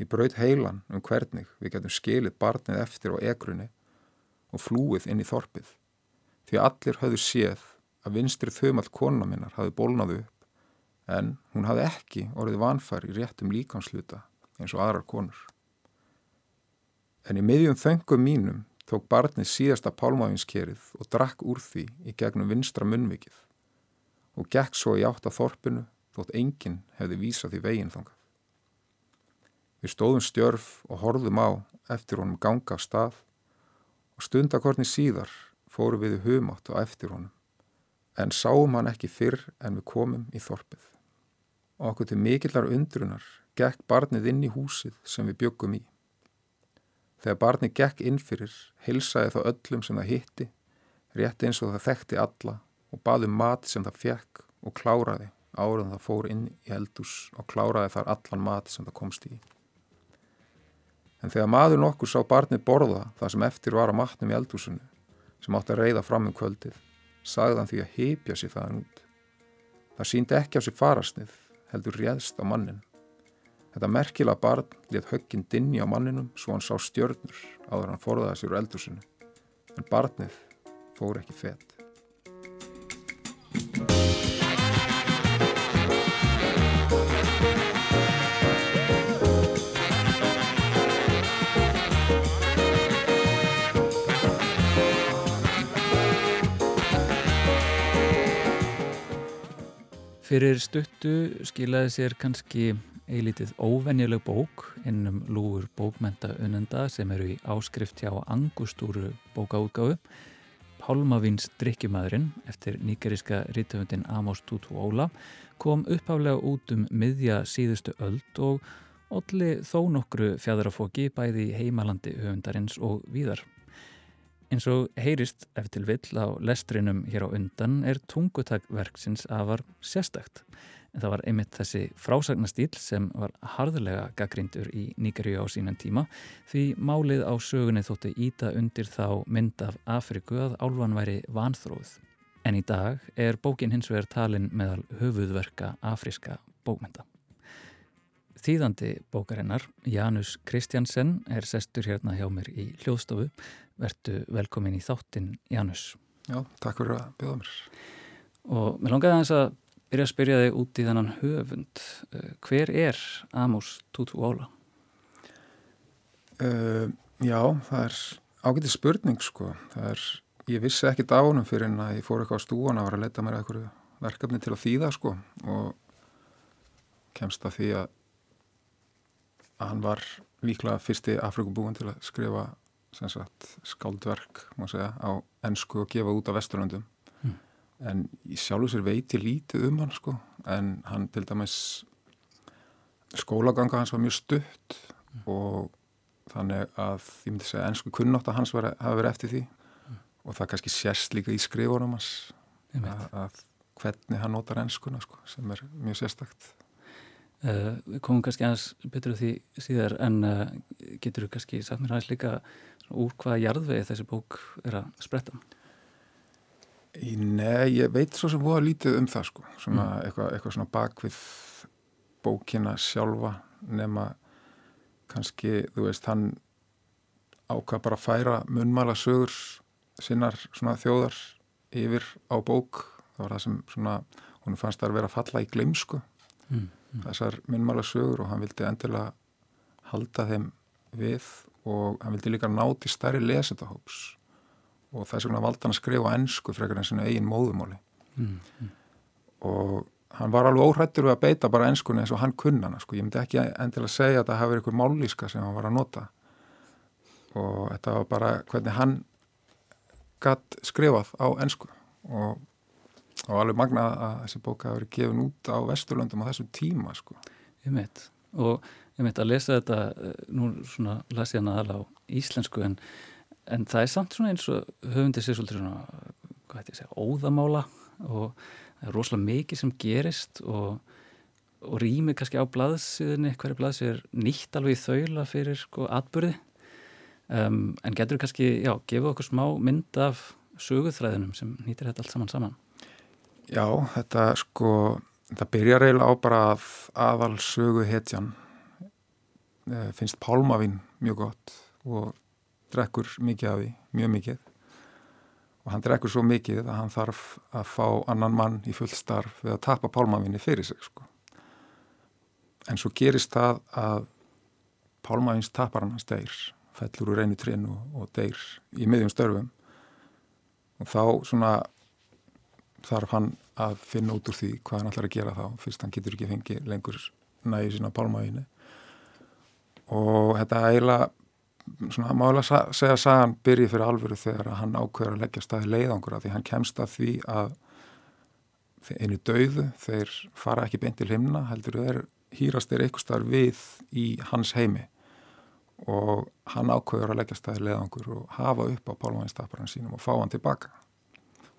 Ég braut heilan um hvernig við getum skilið barnið eftir á egrunni og flúið inn í þorpið því allir höfðu séð að vinstri þumall kona minnar hafði bólnaðu upp en hún hafði ekki orðið vanfær í réttum líkansluta eins og aðrar konur. En í miðjum þöngum mínum tók barnið síðasta pálmáfinskerið og drakk úr því í gegnum vinstra munvikið og gekk svo í átt að þorpinu þótt enginn hefði vísað því veginn þangað. Við stóðum stjörf og horfðum á eftir honum ganga af stað og stundakorni síðar fóru við humátt á eftir honum en sáum hann ekki fyrr en við komum í þorpið. Og okkur til mikillar undrunar gekk barnið inn í húsið sem við byggum í. Þegar barni gekk inn fyrir, hilsaði þá öllum sem það hitti, rétt eins og það þekkti alla og baði um mat sem það fekk og kláraði áraðan það fór inn í eldús og kláraði þar allan mat sem það komst í. En þegar maður nokkur sá barni borða það sem eftir var að matnum í eldúsinu, sem átti að reyða fram um kvöldið, sagði hann því að heipja sér þaðan út. Það síndi ekki á sér farasnið, heldur réðst á mannin. Þetta merkila barn let högginn dinni á manninum svo hann sá stjörnur áður hann forðaði sér úr eldusinu. En barnið fór ekki fett. Fyrir stuttu skilaði sér kannski eilítið óvenjuleg bók innum lúur bókmenta unnenda sem eru í áskrift hjá Angustúru bókaútgáfu Pálmavíns drikkjumæðurinn eftir nýgeriska rítöfundin Amos Tutu Óla kom uppháflega út um miðja síðustu öld og olli þó nokkru fjæðarafóki bæði heimalandi höfundarins og víðar. Eins og heyrist eftir vill á lestrinum hér á undan er tungutakverksins afar sérstakt en það var einmitt þessi frásagnastýl sem var harðulega gaggrindur í Níkerju á sínan tíma því málið á sögunni þótti íta undir þá mynd af Afriku að álvan væri vanþróð. En í dag er bókin hins vegar talin meðal höfuðverka afriska bókmynda. Þýðandi bókarinnar, Janus Kristjansen, er sestur hérna hjá mér í hljóðstofu. Vertu velkomin í þáttin, Janus. Já, takk fyrir að bjóða mér. Og mér langaði að byrja að spyrja þig út í þennan höfund. Eh, hver er Amos Tutu Óla? Uh, já, það er ágætið spurning sko. Er, ég vissi ekki dánum fyrir en að ég fór eitthvað á stúan að vera að leta mér eitthvað verkefni til að þýða sko og kemst að því að, hann var líklega fyrsti Afrikubúin til að skrifa sagt, skáldverk segja, á ennsku og gefa út á Vesturlandum en ég sjálfur sér veiti lítið um hann sko en hann til dæmis skólaganga hans var mjög stutt mm. og þannig að ég myndi segja ennsku kunnátt að hans var, hafa verið eftir því mm. og það kannski sérst líka í skrifunum hans að, að hvernig hann notar ennskuna sko sem er mjög sérstakt uh, Við komum kannski aðeins betur því síðar en uh, getur þú kannski sagt mér aðeins líka úr hvaða jarðvegi þessi bók er að spretta? Nei, ég veit svo sem voða lítið um það sko, svona mm. eitthvað, eitthvað svona bakvið bókina sjálfa nema kannski, þú veist, hann ákvað bara að færa munmala sögur sinnar svona þjóðar yfir á bók það var það sem svona, hún fannst að vera falla í gleimsku mm. mm. þessar munmala sögur og hann vildi endilega halda þeim við og hann vildi líka náti stærri lesetahóps og þess vegna valda hann að skrifa ennsku frekar en sinu eigin móðumáli mm, mm. og hann var alveg óhrættur við að beita bara ennskunni eins og hann kunnana sko. ég myndi ekki endilega segja að það hafi verið einhver mállíska sem hann var að nota og þetta var bara hvernig hann gatt skrifað á ennsku og, og alveg magnað að þessi bóka hafi verið gefin út á Vesturlöndum á þessum tíma sko. Ég veit og ég veit að lesa þetta eh, nú svona las ég hann aðala á íslensku en, en það er samt svona eins og höfundi sér svolítið svona hvað hætti ég að segja, óðamála og það er rosalega mikið sem gerist og, og rými kannski á blaðsíðinni, hverju blaðsíð er nýtt alveg í þaula fyrir sko atbyrði um, en getur þú kannski, já, gefa okkur smá mynd af söguþræðinum sem nýtir þetta allt saman saman? Já, þetta sko það byrjar eiginlega á bara að aðal sögu hetjan eh, finnst pálmavinn mjög gott og drekkur mikið af því, mjög mikið. Og hann drekkur svo mikið að hann þarf að fá annan mann í full starf við að tapa pálmavinni fyrir sig sko. en svo gerist það að pálmavins tapar hann hans deyr fellur úr einu trinn og, og deyr í miðjum störfum. Og þá svona þarf hann að finna út úr því hvað hann ætlar að gera þá fyrst hann getur ekki fengið lengur nægi sína pálmavinni og þetta eiginlega svona málega segja að sagan byrji fyrir alvöru þegar hann ákveður að leggja staði leiðangur að því hann kemst að því að einu dauðu þeir fara ekki beint til himna heldur þeir hýrast þeir eitthvað starf við í hans heimi. Og hann ákveður að leggja staði leiðangur og hafa upp á pálmæðinstaparan sínum og fá hann tilbaka.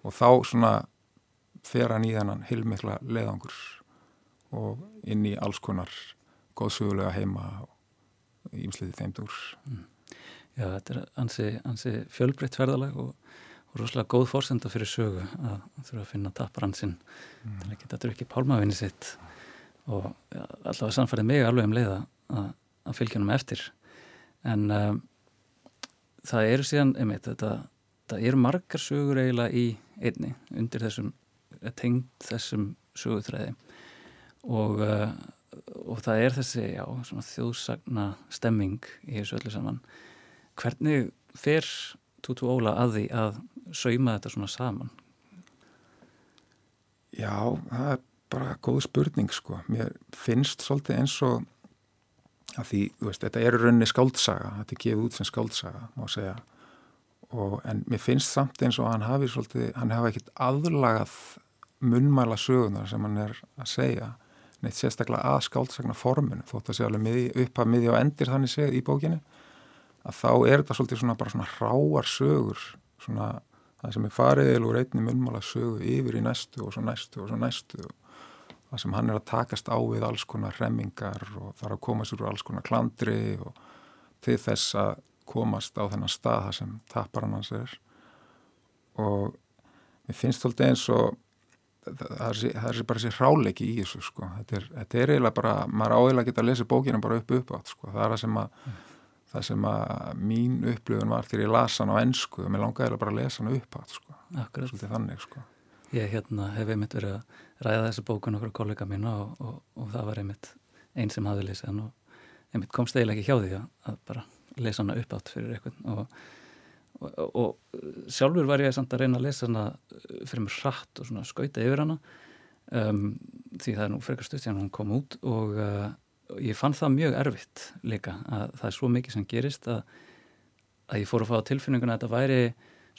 Og þá svona fer hann í þennan heilmikla leiðangur og inn í alls konar góðsögulega heima og ímsliði þeimdur mm. Já, þetta er ansi, ansi fjölbreytt ferðalag og, og rosalega góð fórsenda fyrir sögu að þurfa að finna taparansinn mm. til að geta drukkið pálmavinni sitt. Og ja, allavega samfærið mig alveg um leiða að, að fylgja hann eftir. En um, það eru síðan, einmitt, þetta, það eru margar sögur eiginlega í einni undir þessum, tengd þessum sögutræði og, uh, og það er þessi, já, svona þjóðsagna stemming í þessu öllu saman Hvernig fer Tutu Óla að því að sauma þetta svona saman? Já, það er bara góð spurning sko. Mér finnst svolítið eins og að því, þú veist, þetta er rauninni skáldsaga, þetta er gefið út sem skáldsaga, má segja. Og, en mér finnst samt eins og hann hafi svolítið, hann hafa ekkit aðlagað munnmæla sögunar sem hann er að segja neitt sérstaklega að skáldsagna forminu þótt að sé alveg upp að miðja og endir þannig segið í bókinu að þá er þetta svolítið svona bara svona ráar sögur svona það sem er fariðil úr einni munmála sögu yfir í næstu og svo næstu og svo næstu og það sem hann er að takast á við alls konar remmingar og þarf að koma sér úr alls konar klandri og til þess að komast á þennan stað það sem tapar hann hans er. Og mér finnst svolítið eins og það er, bara sér ráleiki í þessu sko, þetta er, þetta er eiginlega bara maður áhegilega geta að lesa bókina bara upp upp átt sko, það er það sem að mm það sem að mín upplöfun var þegar ég lasa hann á ennsku og mér langaði bara að lesa hann upp átt sko. svolítið þannig sko. Ég hérna, hef einmitt verið að ræða þessu bókun okkur kollega mín og, og, og það var einmitt einn sem hafði lesið hann og einmitt komst eiginlega ekki hjá því að, bara lesa hann upp átt fyrir eitthvað og, og sjálfur var ég samt að reyna að lesa hann fyrir mér hratt og skauta yfir hann um, því það er nú frekar stutt sem hann kom út og uh, ég fann það mjög erfitt líka að það er svo mikið sem gerist að, að ég fór að fá tilfinninguna að þetta væri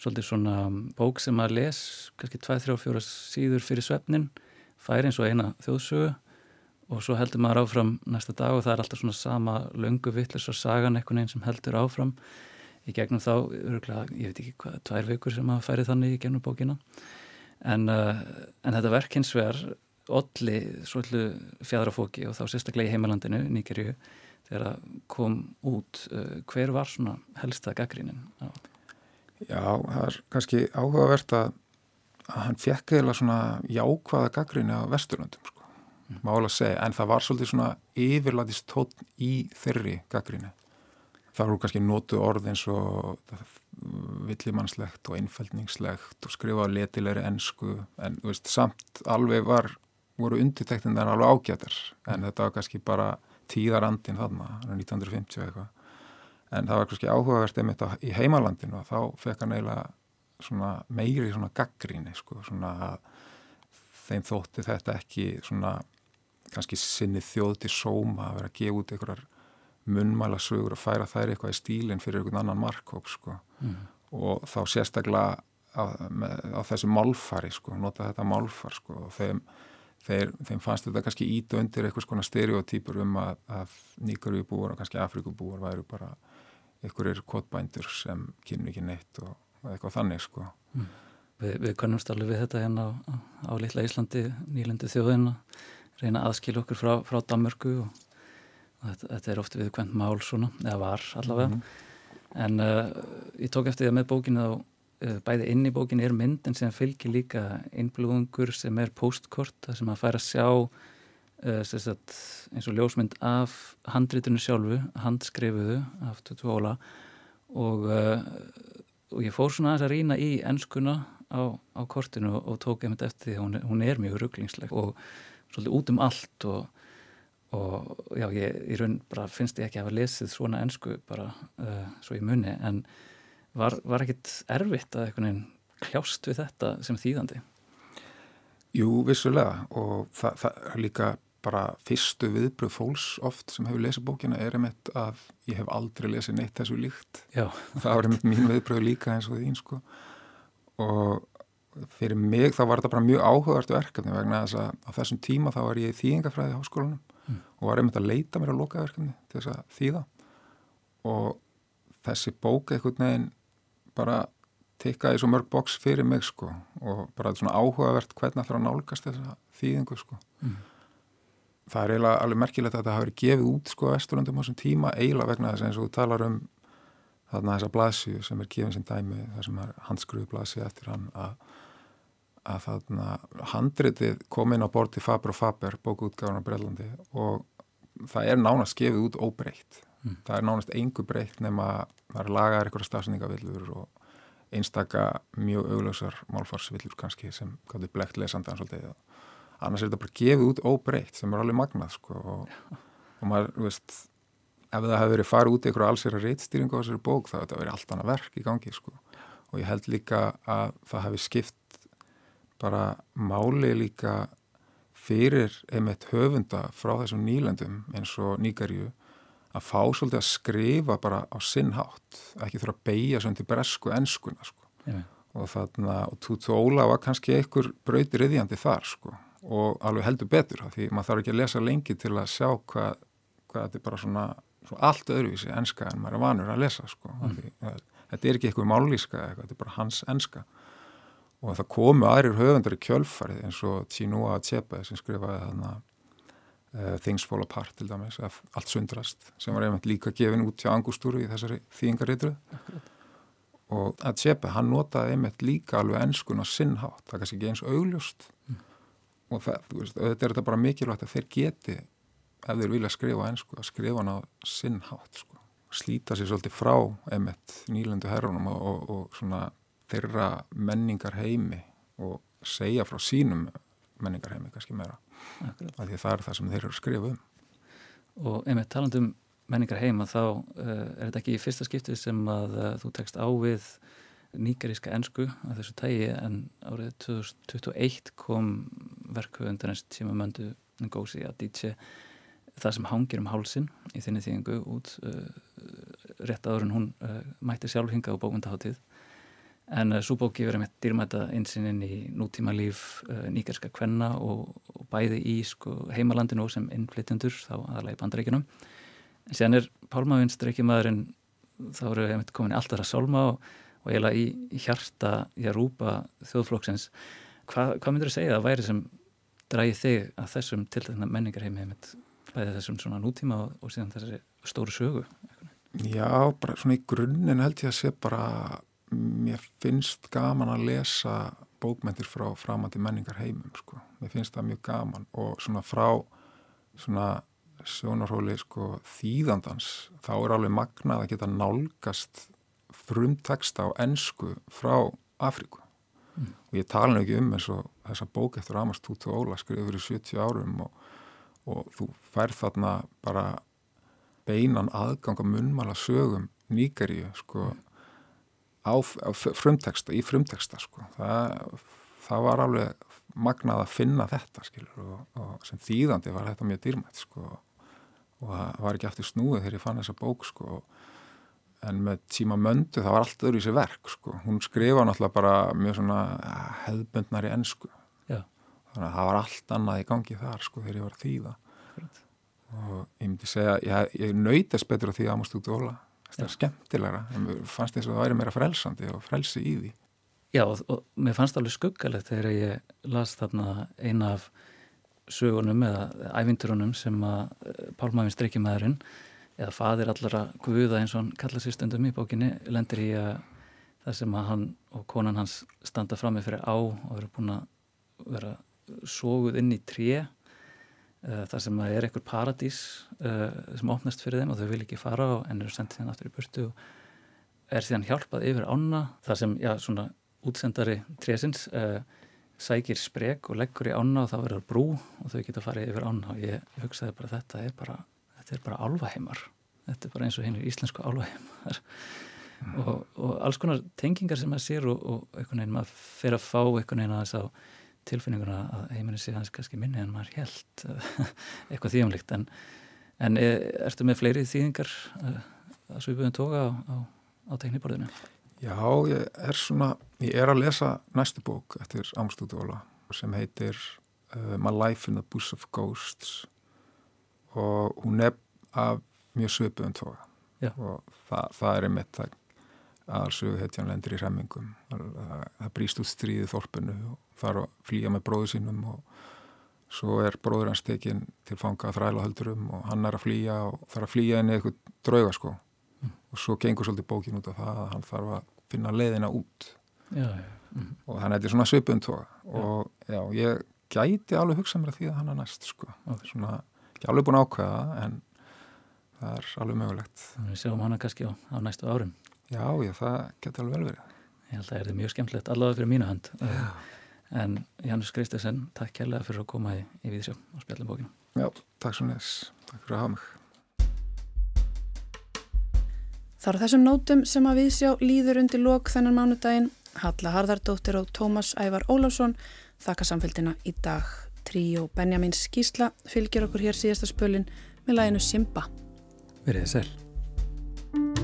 svolítið svona bók sem að les kannski 2-3-4 síður fyrir svefnin fær eins og eina þjóðsögu og svo heldur maður áfram næsta dag og það er alltaf svona sama löngu vittlis og sagan eitthvað einn sem heldur áfram. Í gegnum þá, ég veit ekki hvað, tvær vikur sem að færi þannig í gegnum bókina. En, uh, en þetta verk hins vegar olli svolítið fjadrafóki og þá sérstaklega í heimalandinu, Nýgerju þegar kom út uh, hver var svona helsta gaggrínin? Já, það er kannski áhugavert að, að hann fekk eða svona jákvæða gaggríni á Vesturlundum sko, mm. mála að segja, en það var svolítið svona yfirlætist tótt í þeirri gaggríni. Það voru kannski nótu orð eins og villimannslegt og einfældningslegt og skrifaði letilegri ennsku en veist, samt alveg var voru undirtektin þar alveg ágættar en þetta var kannski bara tíðarandin þarna, 1950 eitthvað en það var kannski áhugavert einmitt í heimalandinu og þá fekk hann eiginlega svona meiri svona gaggríni sko, svona þeim þótti þetta ekki svona kannski sinni þjóð til sóma að vera að gefa út einhverjar munnmæla sögur og færa þær eitthvað í stílinn fyrir einhvern annan markkóp sko. mm. og þá sérstaklega á, með, á þessu málfari sko, nota þetta málfar sko og þeim, þeir, þeim fannst þetta kannski ít undir eitthvað svona stereotýpur um að, að nýgarvíbúar og kannski afrikubúar væru bara einhverjir kvotbændur sem kynnu ekki neitt og, og eitthvað þannig sko mm. Við, við kannumst alveg við þetta hérna á, á litla Íslandi, nýlandi þjóðin að reyna aðskil okkur frá, frá Danmörku og, og þetta, þetta er oft viðkvæmt mál svona, eða var allavega. Mm -hmm. En uh, ég tók eftir því að með bókinu þá, bæði inn í bókinu er myndin sem fylgir líka innblúðungur sem er postkort, sem að færa að sjá uh, sagt, eins og ljósmynd af handritunum sjálfu, handskrifuðu af Tutu Óla. Og, og ég fór svona að rýna í ennskuna á, á kortinu og tók einmitt eftir því að hún, hún er mjög rugglingsleg og svolítið út um allt og, og já, ég í raun bara finnst ég ekki að hafa lesið svona ennsku bara uh, svo í munni en var, var ekkit erfitt að einhvern veginn kljást við þetta sem þýðandi? Jú, vissulega og það, það er líka bara fyrstu viðbröð fólks oft sem hefur lesið bókina er einmitt að ég hef aldrei lesið neitt þessu líkt. Já. Það var einmitt mín viðbröð líka eins og þín sko og fyrir mig þá var þetta bara mjög áhugavert verkefni vegna þess að á þessum tíma þá var ég í þýðingafræði á háskólanum mm. og var einmitt að leita mér að lokaverkefni til þess að þýða og þessi bók eitthvað neginn bara tikkaði svo mörg bóks fyrir mig sko og bara svona áhugavert hvernig það að nálgast þessa þýðingu sko mm. það er eiginlega alveg merkilegt að þetta hafi verið gefið út sko vesturlundum á þessum tíma eiginlega vegna þess að eins og þú talar um þarna þessa blaðsíu sem er gefin sem dæmi þar sem er handskruðu blaðsíu eftir hann að, að þarna handritið kom inn á borti Faber og Faber bókuútgáðan á Brellandi og það er nánast gefið út óbreytt mm. það er nánast engu breytt nema það er lagaðar eitthvað stafsendingavillur og einstaka mjög auglösar málfarsvillur kannski sem gæti blekt lesandan svolítið annars er þetta bara gefið út óbreytt sem er alveg magnað sko og, og maður, veist ef það hefði verið farið út í einhverju allsera reittstýringu á þessari bók þá hefði þetta verið allt annað verk í gangi sko. og ég held líka að það hefði skipt bara máli líka fyrir einmitt höfunda frá þessum nýlendum eins og nýgarju að fá svolítið að skrifa bara á sinnhátt, ekki þurfa að beigja svona til bresku ennskuna sko. yeah. og þarna, og Tutu Óla var kannski einhver brautir yðjandi þar sko og alveg heldur betur því maður þarf ekki að lesa lengi til að sjá hvað, hvað þetta er bara svona allt öðruvísi enska en maður er vanur að lesa sko. mm. þetta er ekki eitthvað málíska eitthvað, þetta er bara hans enska og það komu aðrir höfundar í kjölfarið eins og Chinua Achebe sem skrifaði þarna uh, Things Fall Apart til dæmis, allt sundrast sem var einmitt líka gefin út hjá Angustúru í þessari þýðingaritru og Achebe, hann notaði einmitt líka alveg enskun á sinnhátt, það er kannski ekki eins augljóst mm. og það, veist, þetta er þetta bara mikilvægt að þeir geti ef þeir vilja skrifa einsku að skrifa hann á sinnhátt sko. slíta sér svolítið frá emitt nýlendu herrunum og, og, og svona þeirra menningar heimi og segja frá sínum menningar heimi kannski meira af því það er það sem þeir eru að skrifa um. Og emitt talandum menningar heima þá uh, er þetta ekki í fyrsta skiptið sem að uh, þú tekst á við nýgaríska ennsku af þessu tægi en árið 2021 kom verkuðundarins tíma möndu Ngozi Adichie það sem hangir um hálsin í þinni þýðingu út uh, rétt áður en hún mætti sjálf hinga á bókmyndaháttíð en uh, svo bók gefur einmitt dýrmæta einsinn í nútíma líf uh, nýgerska kvenna og, og bæði í sko, heimalandinu sem innflytjendur þá aðalega í bandaríkinum en séðan er pálmavinstreikimaðurinn þá eru einmitt komin í alltaf að sálma og, og eiginlega í, hjarta í að rúpa þjóðflokksins. Hva, hvað myndur þú segja að væri sem dræði þig að þessum tiltegna menningarheimi einmitt bæði þessum svona nútíma og, og síðan þessari stóru sögu? Já, bara svona í grunninn held ég að sé bara mér finnst gaman að lesa bókmentir frá framandi menningar heimum sko, mér finnst það mjög gaman og svona frá svona sjónarhóli sko þýðandans, þá er alveg magnað að geta nálgast frumteksta á ennsku frá Afríku. Mm. og ég tala nú ekki um eins og þessa bók eftir Amast Tutu Óla skrifið fyrir 70 árum og og þú færð þarna bara beinan aðganga munnmala sögum nýgaríu sko á, á frumteksta, í frumteksta sko. Það, það var alveg magnað að finna þetta skilur og, og sem þýðandi var þetta mjög dýrmætt sko og það var ekki aftur snúið þegar ég fann þessa bók sko. En með tíma möndu það var allt öðru í sér verk sko. hún skrifa náttúrulega bara mjög svona hefðbundnar í ennsku þannig að það var allt annað í gangi þar sko þegar ég var að þýða. Right. og ég myndi segja ég, ég nöytast betur á því að ámast út óla það er skemmtilegra, en fannst þess að það væri meira frelsandi og frelsi í því. Já og, og mér fannst alveg skuggalegt þegar ég las þarna eina af sögunum eða ævinturunum sem að eh, Pálmæfinn streykjumæðurinn eða fadir allara guða eins og hann kalla sér stundum í bókinni lendir í að það sem að hann og konan hans standa fram með fyrir á og eru búin að vera sóguð inn í tré þar sem að er einhver paradís uh, sem opnast fyrir þeim og þau vil ekki fara og en eru sendið hérna aftur í burtu og er síðan hjálpað yfir ána. Þar sem, já, svona útsendari trésins uh, sækir sprek og leggur í ána og það verður brú og þau geta farið yfir ána. Og ég hugsaði bara þetta er bara þetta er bara álvaheimar þetta er bara eins og hinn er íslensku álvaheimar mm. og, og alls konar tengingar sem maður sér og, og einhvern veginn maður fer að fá einhvern veginn að þess að tilfinninguna að heiminni sé hans kannski minni en maður held eitthvað þýjumlikt en, en er, ertu með fleiri þýðingar uh, að svipuðum toga á, á, á tekniborðinu? Já, ég er svona ég er að lesa næstu bók eftir Amstúdóla sem heitir uh, My Life in the Bush of Ghosts. Og hún er af mjög söpuðum tóa og það, það er einmitt það aðalsögu heitjan lendir í remmingum það, brýst út stríðið þorpinu og er að flýja með bróðu sínum og svo er bróður hans tekinn til fangað þrælahöldurum og hann er að flýja og þarf að flýja inn í eitthvað drauga sko mm. og svo gengur svolítið bókin út af það að hann þarf að finna leiðina út já, já. Mm. og þannig að þetta er svona tóa og já, ég gæti alveg hugsað mér að því að hann er næst sko okay. svona ekki alveg búin að ákveða en það er alveg mögulegt Við sjáum hana kannski á, á næstu árum Já, ég, það getur alveg vel verið. Ég held að það er mjög skemmtilegt, allavega fyrir mínu hönd. Já. en Janus Kristesson takk kærlega fyrir að koma í, í Víðsjó og spjallum bókinu Já, takk svo nes, takk fyrir að hafa mig. Það eru þessum nótum sem að Víðsjó líður undir lok þennan mánudaginn. Halla Harðardóttir og Tómas Ævar Ólafsson þakka samfélgina í dag. Tríó Benjamin Skísla fylgjur okkur hér síðasta spölin með læginu Simba. Verðið sæl.